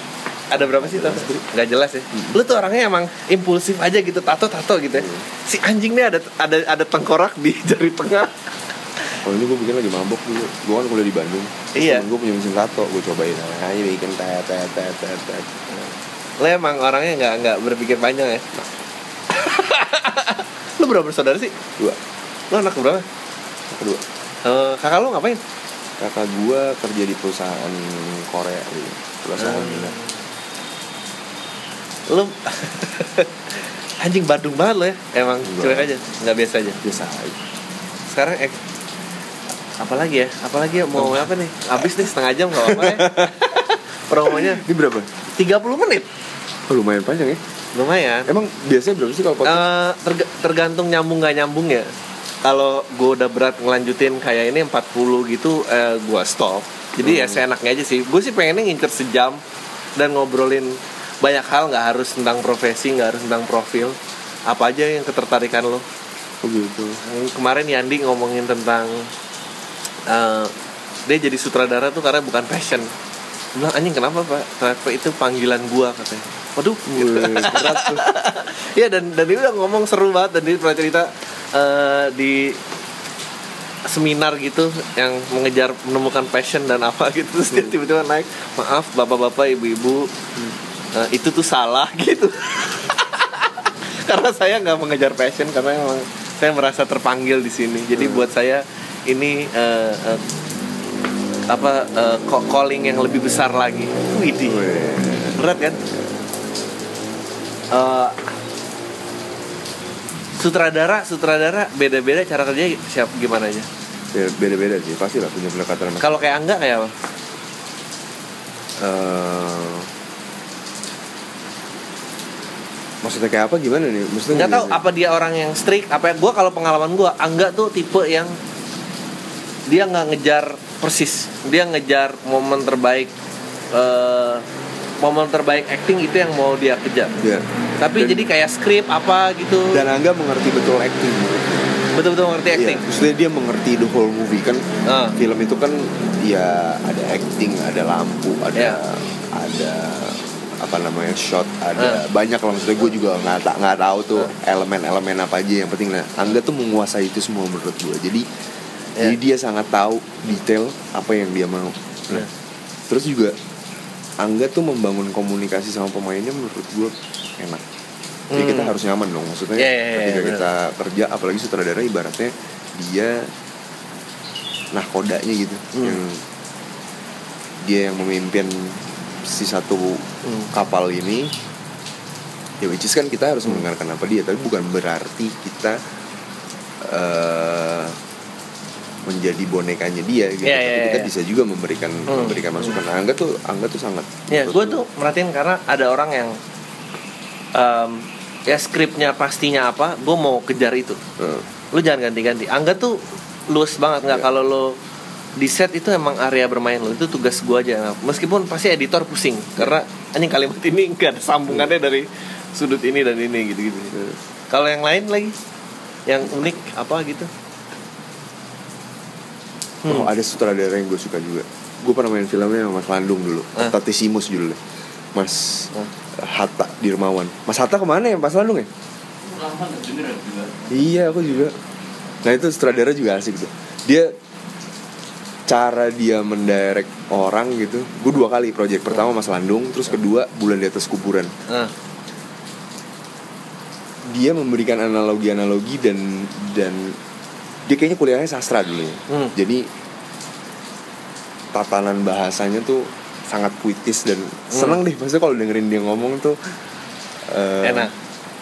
Ada berapa sih tato? Nggak jelas ya. Lu tuh orangnya emang impulsif aja gitu tato-tato gitu ya. Si anjing nih ada ada ada tengkorak di jari tengah Oh ini gue bikin lagi mabok dulu. Gue kan kuliah di Bandung. Iya. Gue punya mesin tato Gue cobain. Aja bikin tet tet tet tet tet. Lo emang orangnya nggak nggak berpikir panjang ya? Lu berapa bersaudara sih? Dua. Lo anak berapa? Kedua Eh, kakak lo ngapain? Kakak gue kerja di perusahaan Korea gitu Perusahaan Hmm. Lo anjing Bandung banget lo ya. Emang cuek aja nggak biasa aja. Biasa aja. Sekarang ek apalagi ya? Apalagi ya? Mau apa nih? Habis nih setengah jam nggak apa ya. Promonya. Ini berapa? 30 menit. Oh, lumayan panjang ya. Lumayan. Emang biasanya berapa sih kalau podcast? Terga- tergantung nyambung nggak nyambung ya. Kalau gue udah berat ngelanjutin kayak ini 40 gitu eh, gue stop. Jadi ya seenaknya aja sih. Gue sih pengennya ngincer sejam dan ngobrolin banyak hal. Nggak harus tentang profesi nggak harus tentang profil. Apa aja yang ketertarikan lo. Oh gitu. Kemarin Yandi ngomongin tentang eh, dia jadi sutradara tuh karena bukan passion. Bilang anjing kenapa pak? Ternyata itu panggilan gua katanya. Waduh. Gitu. Wih, berat tuh. Iya dan dan dia udah ngomong seru banget dan dia pernah cerita eh, di seminar gitu yang mengejar menemukan passion dan apa gitu terus dia tiba-tiba naik maaf bapak-bapak ibu-ibu eh, itu tuh salah gitu. Karena saya nggak mengejar passion karena emang saya merasa terpanggil di sini. Jadi buat saya ini eh, eh, apa co- calling yang lebih besar lagi. Widih. Berat kan? Eh, sutradara sutradara beda-beda cara kerja siap gimana aja? Ya, beda-beda sih pasti lah punya pendekatan kalau kayak angga kayak apa? Eh, maksudnya kayak apa? Gimana nih? Maksudnya nggak tahu apa dia orang yang strict apa gue kalau pengalaman gue angga tuh tipe yang dia nggak ngejar persis. Dia ngejar momen terbaik eh momen terbaik acting itu yang mau dia kejar. Ya tapi Dan- jadi kayak skrip apa gitu. Dan Angga mengerti betul acting. Betul-betul ngerti Iya, acting. maksudnya dia mengerti the whole movie. Kan Ah. film itu kan ya ada acting ada lampu ada Iya. ada apa namanya shot Ah. ada banyak lah. Maksudnya gue juga nggak ta- nggak tahu tuh elemen-elemen apa aja. Yang penting nah Angga tuh menguasai itu semua menurut gue jadi Iya. jadi dia sangat tahu detail apa yang dia mau nah, Iya. terus juga Angga tuh membangun komunikasi sama pemainnya menurut gue enak jadi Hmm. kita harus nyaman dong maksudnya Iya, iya, iya, ketika bener. kita kerja apalagi sutradara ibaratnya dia nah kodanya gitu Hmm. yang dia yang memimpin si satu Hmm. kapal ini ya which is kan kita harus mendengarkan apa dia tapi bukan berarti kita eh menjadi bonekanya dia gitu Iya, tapi iya, kita iya. bisa juga memberikan Hmm. memberikan masukan nah, Angga tuh Angga tuh sangat Ya, gue menurut tuh merhatiin karena ada orang yang em, ya skripnya pastinya apa, gue mau kejar itu. eh, Lu jangan ganti-ganti. Angga tuh luas banget nggak Iya. kalau lo di set itu emang area bermain lo itu tugas gue aja. Meskipun pasti editor pusing karena anjing kalimat ini enggak ada sambungannya dari sudut ini dan ini gitu-gitu. eh, Kalau yang lain lagi yang unik apa gitu? Hmm. Oh ada sutradara yang gue suka juga. Gue pernah main filmnya sama Mas Landung dulu. Ah. Tatisimus judulnya. Mas Ah. Hatta Dirmawan. Mas Hatta ke mana ya? Mas Landung ya? Iya aku juga. Nah itu sutradara juga asik tuh. Dia Cara dia mendirect orang gitu. Gue dua kali project. Pertama Mas Landung Terus kedua Bulan di atas kuburan. Ah, Dia memberikan analogi-analogi dan Dan Dia kayaknya kuliahnya sastra dulu ya. Hmm. Jadi Tatanan bahasanya tuh sangat puitis dan seneng deh. Maksudnya kalau dengerin dia ngomong tuh eh, Enak.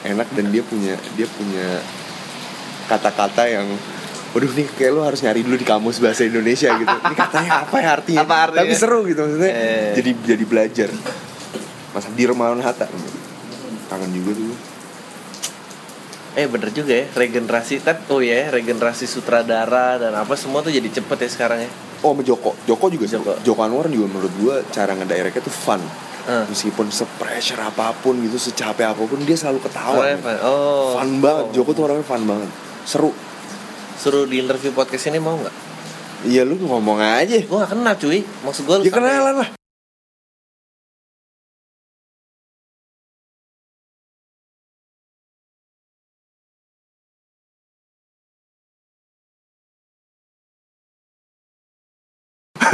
enak dan dia punya dia punya kata-kata yang Waduh nih kayak lo harus nyari dulu di kamus bahasa Indonesia gitu. Ini katanya apa ya artinya? Apa artinya? Tapi seru gitu maksudnya. Eh. Jadi jadi belajar. Masa di Remawan Hatta. Kangen juga tuh Eh bener juga ya regenerasi kan oh ya regenerasi sutradara dan apa semua tuh jadi cepet ya sekarang ya. Oh sama Joko Joko juga seru. Joko. Joko Anwar juga menurut gua cara ngedirectnya tuh fun Eh. Meskipun se-pressure apa pun gitu Secapek apa pun dia selalu ketawa men. fun. Oh. Fun banget Oh. Joko tuh orangnya fun banget Seru Suruh di interview podcast ini mau nggak? Iya lu ngomong aja Gue gak kenal cuy. Maksud gue Ya kenalan lah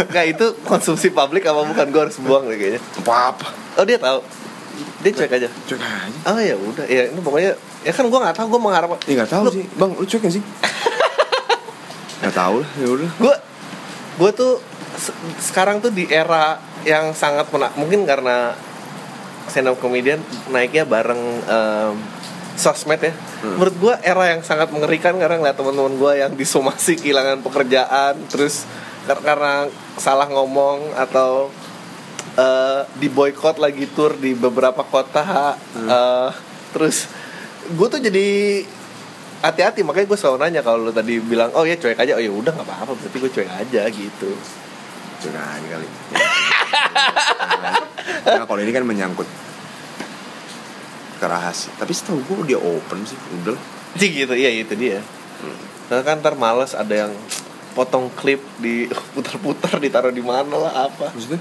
Enggak itu konsumsi publik apa bukan gue harus buang deh kayaknya. Apa-apa Oh dia tahu. Dia cuek aja. Cuek aja Oh ya udah ya ini pokoknya ya kan gue nggak tahu gue mengharap Ya gak tahu Lu- sih Bang lu cuek gak sih? gak tahu lah ya udah gue gue tuh se- sekarang tuh di era yang sangat pernah mungkin karena stand up comedian naiknya bareng em, sosmed ya menurut gue era yang sangat mengerikan karena ngeliat teman-teman gue yang disomasi kehilangan pekerjaan terus karena salah ngomong atau eh di boykot lagi tour di beberapa kota eh, terus gue tuh jadi hati-hati. Makanya gue selalu nanya kalau lu tadi bilang oh ya cuek aja. Oh ya udah nggak apa-apa berarti gue cuek aja gitu. Cuek aja kali. Nah kalau ini kan menyangkut ke rahasia. Tapi setahu gue dia open sih Udah Sih gitu iya itu dia. Nah kan ntar males ada yang potong klip di putar-putar ditaruh di mana lah apa Maksudnya?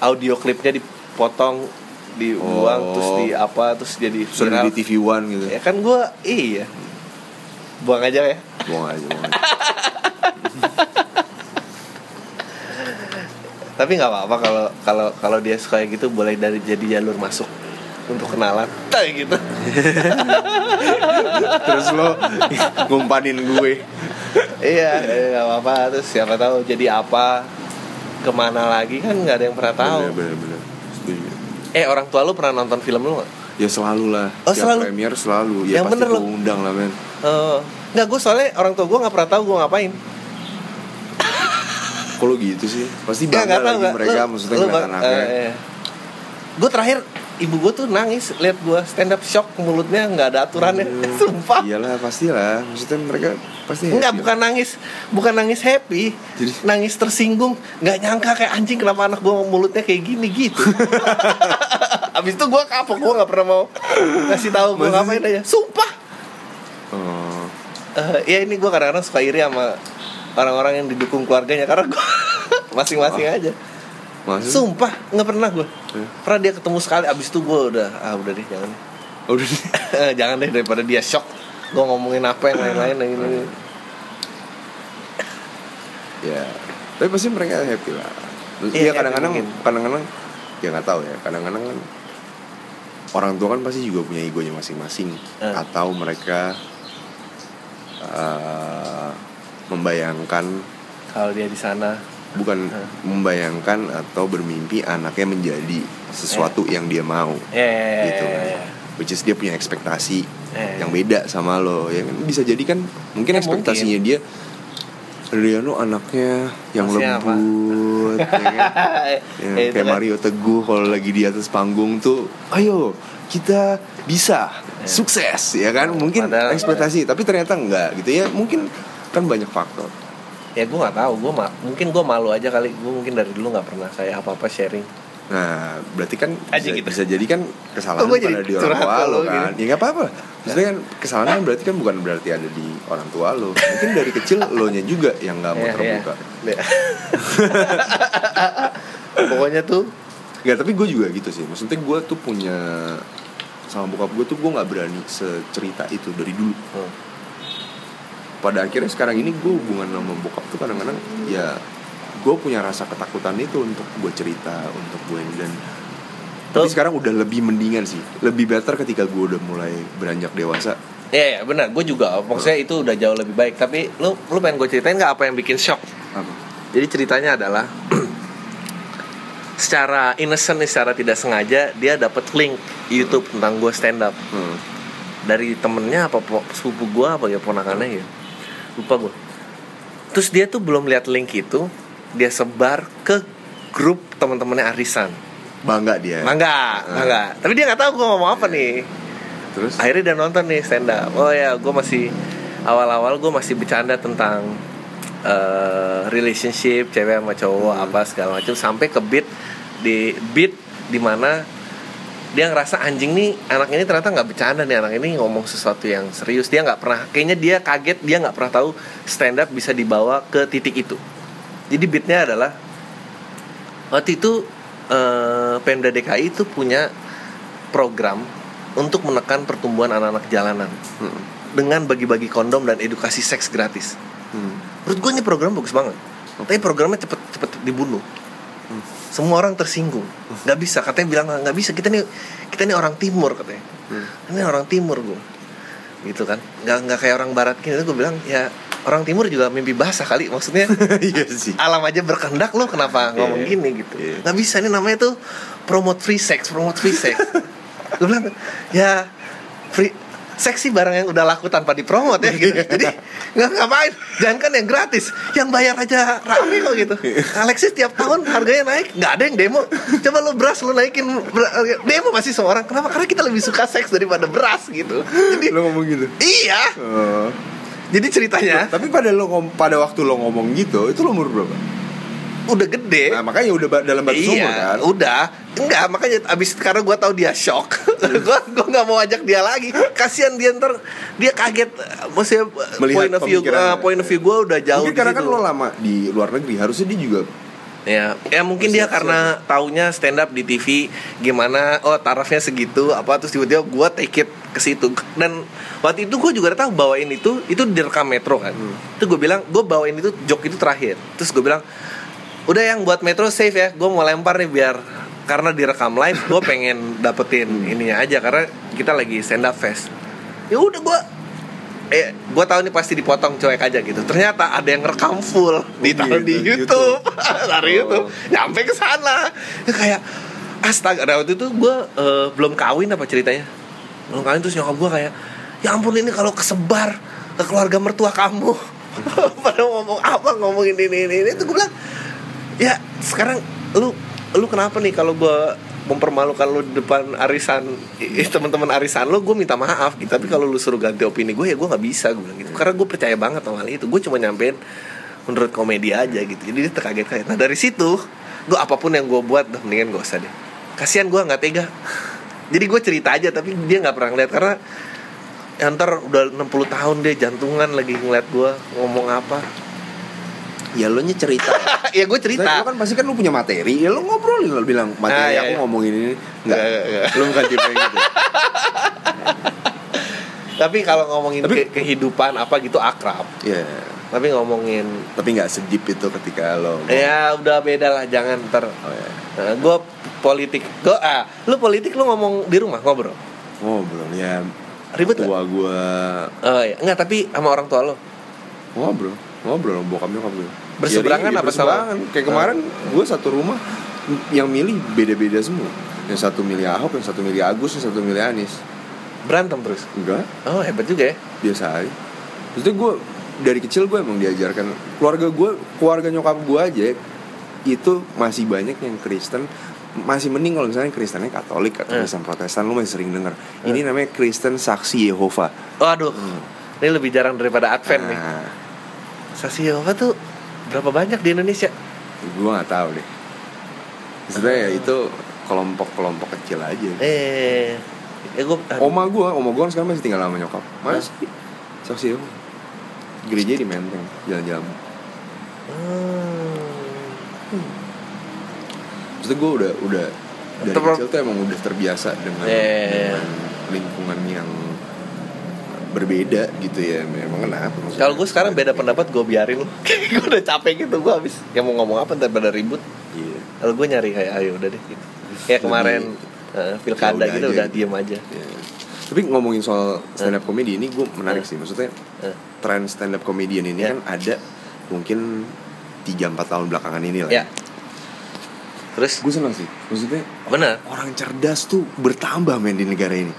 audio klipnya dipotong dibuang Oh. terus di apa terus jadi viral di TV One gitu ya kan gue iya buang aja ya Buang aja, buang aja. tapi nggak apa-apa kalau kalau kalau dia suka gitu boleh dari jadi jalur masuk untuk kenalan kayak gitu. Terus lo ngumpanin gue. Iya eh, nggak apa-apa. Terus siapa tahu jadi apa ke mana lagi kan nggak ada yang pernah tahu. Bener, bener, bener. Setuju. eh orang tua lu pernah nonton film lu nggak? Ya selalu lah. Oh, Tiap selalu? premier selalu. Ya Yang pasti bener gue undang lah men. Oh, nggak gue soalnya orang tua gue nggak pernah tahu gue ngapain. Lo gitu sih? Pasti bangga tahu lagi nggak. mereka Lu- Maksudnya lu ngeliat anaknya. eh, eh. gue terakhir ibu gue tuh nangis lihat gue stand up shock mulutnya nggak ada aturannya sumpah Iyalah pastilah Maksudnya mereka pasti lah. bukan nangis, bukan nangis happy, Jadi? nangis tersinggung. Nggak nyangka kayak anjing kenapa anak gue mulutnya kayak gini gitu. Abis itu gue kapok, gue nggak pernah mau ngasih tahu gue ngapain aja. Sumpah. Oh, Eh, ya ini gue kadang-kadang suka iri sama orang-orang yang didukung keluarganya karena gue masing-masing Oh. aja. Maksudnya? Sumpah nggak pernah gue. Eh. Pernah dia ketemu sekali, abis itu gue udah ah udah deh jangan. Oh, Udah deh jangan deh daripada dia shock. Gue ngomongin apa yang lain-lain yang ini. Ya Tapi pasti mereka happy lah Iya, Iya happy kadang-kadang. Kadang-kadang Ya nggak tahu ya Kadang-kadang kan Orang tua kan pasti juga punya egonya masing-masing Eh. Atau mereka eh, Membayangkan Kalau dia di sana, Bukan Eh. membayangkan Atau bermimpi anaknya menjadi Sesuatu yang dia mau. Eh, gitu kan. which is dia punya ekspektasi Eh. yang beda sama lo. Ya kan? Bisa jadi kan mungkin Ya, ekspektasinya dia Riano anaknya yang Maksudnya apa? lembut ya kan? Ya, itu kayak. Mario Teguh kalau lagi di atas panggung tuh ayo kita bisa sukses ya kan? Mungkin Padahal- ekspektasi tapi ternyata enggak gitu ya. Mungkin kan banyak faktor ya gue nggak tahu gue ma- mungkin gue malu aja kali gue mungkin dari dulu nggak pernah kayak apa apa sharing Nah, berarti kan Aja bisa, gitu. bisa jadi kan kesalahan Oh, pada di orang tua lo kan. gini. Ya nggak apa-apa. Maksudnya kan kesalahan kan berarti kan bukan berarti ada di orang tua lo. Mungkin dari kecil lo nya juga yang nggak mau Iya, terbuka. iya. pokoknya tuh Nggak, tapi gue juga gitu sih. Maksudnya gue tuh punya sama bokap gue tuh gue nggak berani secerita itu dari dulu. hmm, Pada akhirnya sekarang ini gue hubungan sama bokap tuh kadang-kadang ya gue punya rasa ketakutan itu untuk gue cerita untuk gue dan tapi sekarang udah lebih mendingan sih. Lebih better ketika gue udah mulai beranjak dewasa. Ya ya benar. Gue juga maksudnya itu udah jauh lebih baik. Tapi lu lu pengen gue ceritain nggak apa yang bikin shock? Apa? Jadi ceritanya adalah secara innocent nih, secara tidak sengaja dia dapat link YouTube tentang gue stand up. Hmm. dari temennya apa sepupu gue apa ya ponakannya ya lupa gue terus dia tuh belum lihat link itu dia sebar ke grup teman-temannya Arisan Bangga dia. Mangga, mangga. Tapi dia nggak tahu gue ngomong apa nih. Terus Akhirnya dia nonton nih stand up. Oh ya, gue masih awal-awal gue masih bercanda tentang eh, relationship cewek sama cowok apa segala macam sampai ke beat di beat di mana dia ngerasa anjing nih anak ini ternyata nggak bercanda nih anak ini ngomong sesuatu yang serius dia nggak pernah kayaknya dia kaget dia nggak pernah tahu stand up bisa dibawa ke titik itu jadi beatnya adalah waktu itu eh, Pemda DKI itu punya program untuk menekan pertumbuhan anak-anak jalanan Hmm. dengan bagi-bagi kondom dan edukasi seks gratis. Hmm. Menurut gue ini program bagus banget. Tapi programnya cepet cepet dibunuh. Semua orang tersinggung. Nggak bisa katanya bilang nggak bisa kita nih kita nih orang timur katanya. Ini orang timur gue. Gitu kan. Nggak nggak kayak orang barat gini. Gue bilang ya orang timur juga mimpi basah kali maksudnya. Iya sih. alam aja berkehendak lo kenapa ngomong Iya. gini gitu Iya. nggak bisa ini namanya tuh promote free sex promote free sex gue bilang ya free seks sih barang yang udah laku tanpa dipromot ya. Gitu jadi nggak ngapain. Jangan kan yang gratis. Yang bayar aja rame kok gitu. Alexis tiap tahun harganya naik. Nggak ada yang demo. Coba lo beras lo naikin. Demo masih semua orang kenapa? Karena kita lebih suka seks daripada beras gitu. Jadi Lo ngomong gitu. iya. Oh. jadi ceritanya Tapi pada lo pada waktu lo ngomong gitu, itu lo umur berapa? Udah gede Nah, makanya udah ba- dalam batas umur iya, kan. udah. Enggak, makanya abis karena gue tahu dia shock, gue gue nggak mau ajak dia lagi. Kasihan dia ntar dia kaget. Maksudnya Melihat point of view, uh, point of view gue udah jauh. Mungkin karena kan lo lama di luar negeri, harusnya dia juga Ya, ya mungkin dia karena taunya stand up di TV gimana, oh tarafnya segitu, apa terus tiba-tiba gue take it ke situ. Dan waktu itu gue juga udah tahu bawain itu, itu direkam Metro kan. Itu gue bilang, gue bawain itu joke itu terakhir. Terus gue bilang, udah yang buat Metro save ya, gue mau lempar nih biar karena direkam live, gue pengen dapetin ininya aja karena kita lagi stand up fest. Ya udah gue eh gue tahu nih pasti dipotong cuek aja gitu. Ternyata ada yang rekam full ditaruh di gitu, YouTube. Dari Oh. YouTube nyampe ke sana. Ya kayak astaga. Nah, waktu itu gue eh, belum kawin apa ceritanya? Belum kawin terus nyokap gue kayak ya ampun ini kalau kesebar ke keluarga mertua kamu. Pada ngomong apa ngomongin ini ini ini itu gue bilang ya sekarang lu lu kenapa nih kalau gue mempermalukan lu di depan arisan teman-teman arisan lu gue minta maaf gitu. Tapi kalau lu suruh ganti opini gue ya gue nggak bisa gue bilang gitu. Karena gue percaya banget sama hal itu. Gue cuma nyampein menurut komedi aja gitu. Jadi dia terkaget kaget nah dari situ gue apa pun yang gue buat udah mendingan gak usah deh. Kasihan gue nggak tega. Jadi gue cerita aja tapi dia nggak pernah ngeliat. Karena ya ntar udah 60 tahun dia jantungan lagi ngeliat gue ngomong apa ya lo nya cerita. ya gue Cerita. cerita Lo kan pasti kan lo punya materi, ya lo ngobrolin lo bilang materi Ah, iya, aku iya. ngomongin ini. Enggak, Nggak, nggak, nggak. Lo bukan tipe gitu. Tapi kalau ngomongin Tapi- ke- kehidupan apa gitu akrab. Iya. Tapi ngomongin Tapi nggak sedip itu ketika lo. ya udah beda lah jangan ntar. Oh ya. gue politik, gue ah, lu politik lu ngomong di rumah ngobrol. Ngobrol ya. Ribet nggak? Tua gua Oh iya, enggak tapi sama orang tua lo. ngobrol, ngobrol sama bokap nyokap gue. Berseberangan apa berseberangan. Kayak kemarin gue satu rumah yang milih beda-beda semua. Yang satu milih Ahok, yang satu milih Agus, yang satu milih Anies. Berantem terus. Enggak, Oh hebat juga ya. biasa aja. Maksudnya gue dari kecil gue emang diajarkan keluarga gue, keluarga nyokap gue aja itu masih banyak yang Kristen masih mending kalau misalnya Kristennya Katolik atau Hmm. Kristen Protestan lu masih sering denger. Ini namanya Kristen Saksi Yehova. Oh aduh, ini lebih jarang daripada Advent nih. Nah, Saksi Yehova tuh berapa banyak di Indonesia? gue nggak tahu deh. Maksudnya ya itu kelompok-kelompok kecil aja. Eh, ya gue Oma gue, oma gue kan sekarang masih tinggal sama nyokap. Masih Saksi Yehova. Gereja di Menteng, jalan-jalan. Hmm. Maksudnya gue udah udah dari kecil tuh emang udah terbiasa dengan, Iya. dengan lingkungan yang berbeda gitu ya. Memang kenapa? Kalau gue sekarang beda pendapat gue biarin lu. gue udah capek gitu gue habis. Yang mau ngomong apa ntar pada ribut. Iya. Kalau gue nyari kayak ayo udah deh gitu. Kayak kemarin eh, pilkada gitu aja udah gitu. diem aja. Iya. Tapi ngomongin soal stand up comedy ini gue menarik sih. Maksudnya Eh. tren stand up comedian ini Ya. kan ada mungkin 3-4 tahun belakangan ini lah. Ya. terus gue seneng sih maksudnya bener orang cerdas tuh bertambah men di negara ini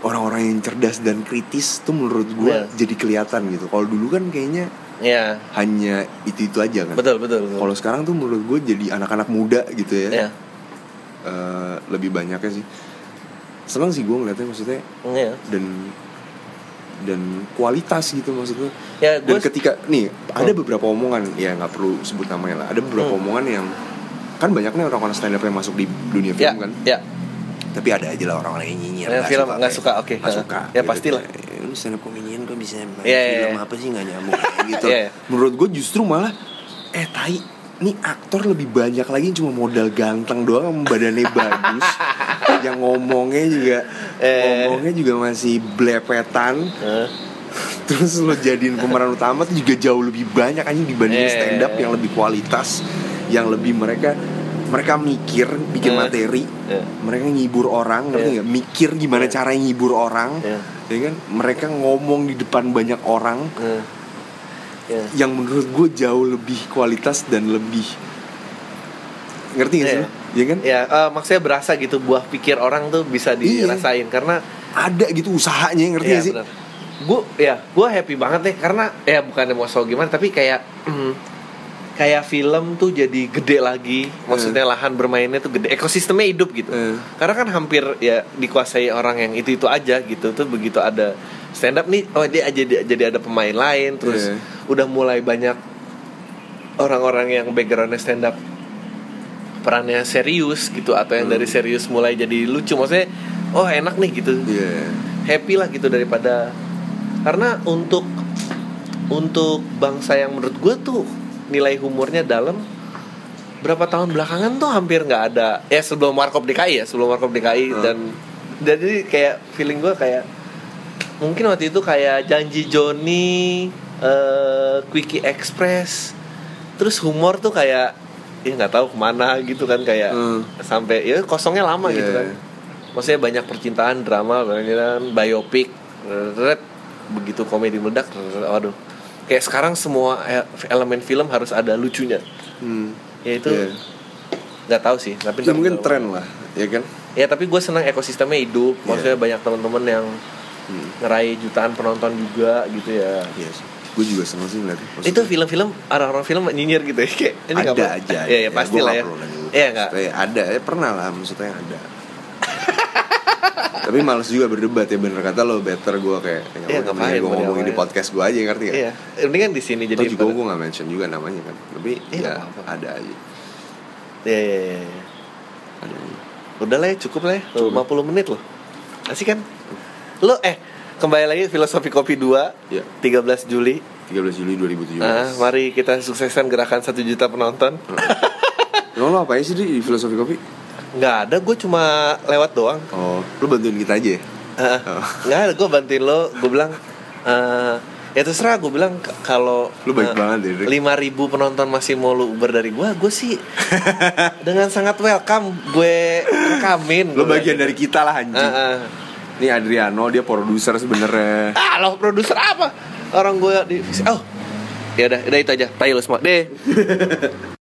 orang-orang yang cerdas dan kritis tuh menurut gue Iya. jadi kelihatan gitu. Kalau dulu kan kayaknya ya hanya itu itu aja kan. Betul betul, betul. kalau sekarang tuh menurut gue jadi anak-anak muda gitu ya. Ya Eh, lebih banyaknya sih. Seneng sih gue ngeliatnya maksudnya. Ya dan dan kualitas gitu maksudnya. Ya dan gue ketika nih ada Hmm. beberapa omongan ya nggak perlu sebut namanya lah. Ada beberapa Hmm. omongan yang kan banyak nih orang-orang stand up yang masuk di dunia ya film kan? ya tapi ada aja lah orang-orang yang nyinyir Yang film nggak suka, oke. nggak Nah, suka ya pastilah. Kayak, lu stand up comedian kok bisa main Iya, iya, film iya. apa sih nggak nyambung Kayak gitu iya. menurut gue justru malah eh tai nih aktor lebih banyak lagi cuma modal ganteng doang sama badannya bagus yang ngomongnya juga Eh. ngomongnya juga masih blepetan Eh, terus lo jadiin pemeran utama tuh juga jauh lebih banyak anjing dibanding Eh. stand up yang lebih kualitas yang lebih mereka mereka mikir bikin Eh. materi Eh. mereka ngibur orang ngerti Eh. nggak mikir gimana Eh. cara ngibur orang Eh. ya kan mereka ngomong di depan banyak orang eh. ya yang menurut gue jauh lebih kualitas dan lebih ngerti gak sih Iya. lo? ya kan ya eh, maksudnya berasa gitu buah pikir orang tuh bisa Iya. dirasain karena ada gitu usahanya ngerti Iya, gak sih. Gue ya, gue happy banget nih karena ya bukan mau so gimana tapi kayak mm, kayak film tuh jadi gede lagi. Maksudnya lahan bermainnya tuh gede, ekosistemnya hidup gitu. Eh. Karena kan hampir ya dikuasai orang yang itu itu aja gitu. Tuh begitu ada stand up nih, oh dia aja jadi ada pemain lain. Terus Iya. udah mulai banyak orang-orang yang backgroundnya stand up perannya serius gitu atau yang dari serius mulai jadi lucu. Maksudnya oh enak nih gitu Iya. happy lah gitu daripada karena untuk untuk bangsa yang menurut gue tuh nilai humornya dalam berapa tahun belakangan tuh hampir nggak ada ya sebelum Warkop DKI ya sebelum Warkop DKI Hmm. dan jadi kayak feeling gue kayak mungkin waktu itu kayak janji Joni eh Quickie Express terus humor tuh kayak ya nggak tahu ke mana gitu kan kayak Hmm. sampai ya kosongnya lama gitu Iya. kan maksudnya banyak percintaan drama banyak biopik red, begitu komedi meledak waduh kayak sekarang semua elemen film harus ada lucunya Hmm. ya itu Iya. nggak tahu sih tapi Ya, mungkin tren lah ya kan ya tapi gue senang ekosistemnya hidup maksudnya Iya. banyak teman-teman yang Hmm. ngeraih jutaan penonton juga gitu ya Iya sih. Gue juga seneng sih. Maksudnya- itu film-film orang-orang film nyinyir gitu ya kayak ini ada apa- aja. ya, ya pasti gua lah ya iya nggak Maksudnya ada, ya pernah lah maksudnya ada. Tapi males juga berdebat ya bener kata lo better gue kayak Iya, gue ngapain, gue ngomongin di diapain. podcast gue aja ngerti gak? iya ini kan di sini Jadi juga gue gak mention juga namanya kan Tapi Iya, ya nggak apa-apa. ada aja Iya, iya, iya, iya. Ada aja Udah lah ya, cukup lah ya. 50 menit loh. Asik kan? Lo eh kembali lagi filosofi kopi 2 Iya. 13 Juli. 13 Juli 2017 Ah, mari kita sukseskan gerakan 1 juta penonton. Emang lo apa sih di filosofi kopi? Nggak ada, gue cuma lewat doang. Oh, lo bantuin kita aja ya? Oh. Nggak ada, gue bantuin lo. Gue bilang, eh, ya terserah gue bilang kalau Lu baik banget ya, lima ribu penonton masih mau lu Uber dari gue, gue sih dengan sangat welcome gue rekamin. Gua bagian dari kita lah anjing Ah, ah. Ini Adriano, dia produser sebenarnya. Ah, lo produser apa? Orang gue di Oh. Ya udah, udah itu aja. Tai lo semua. Deh.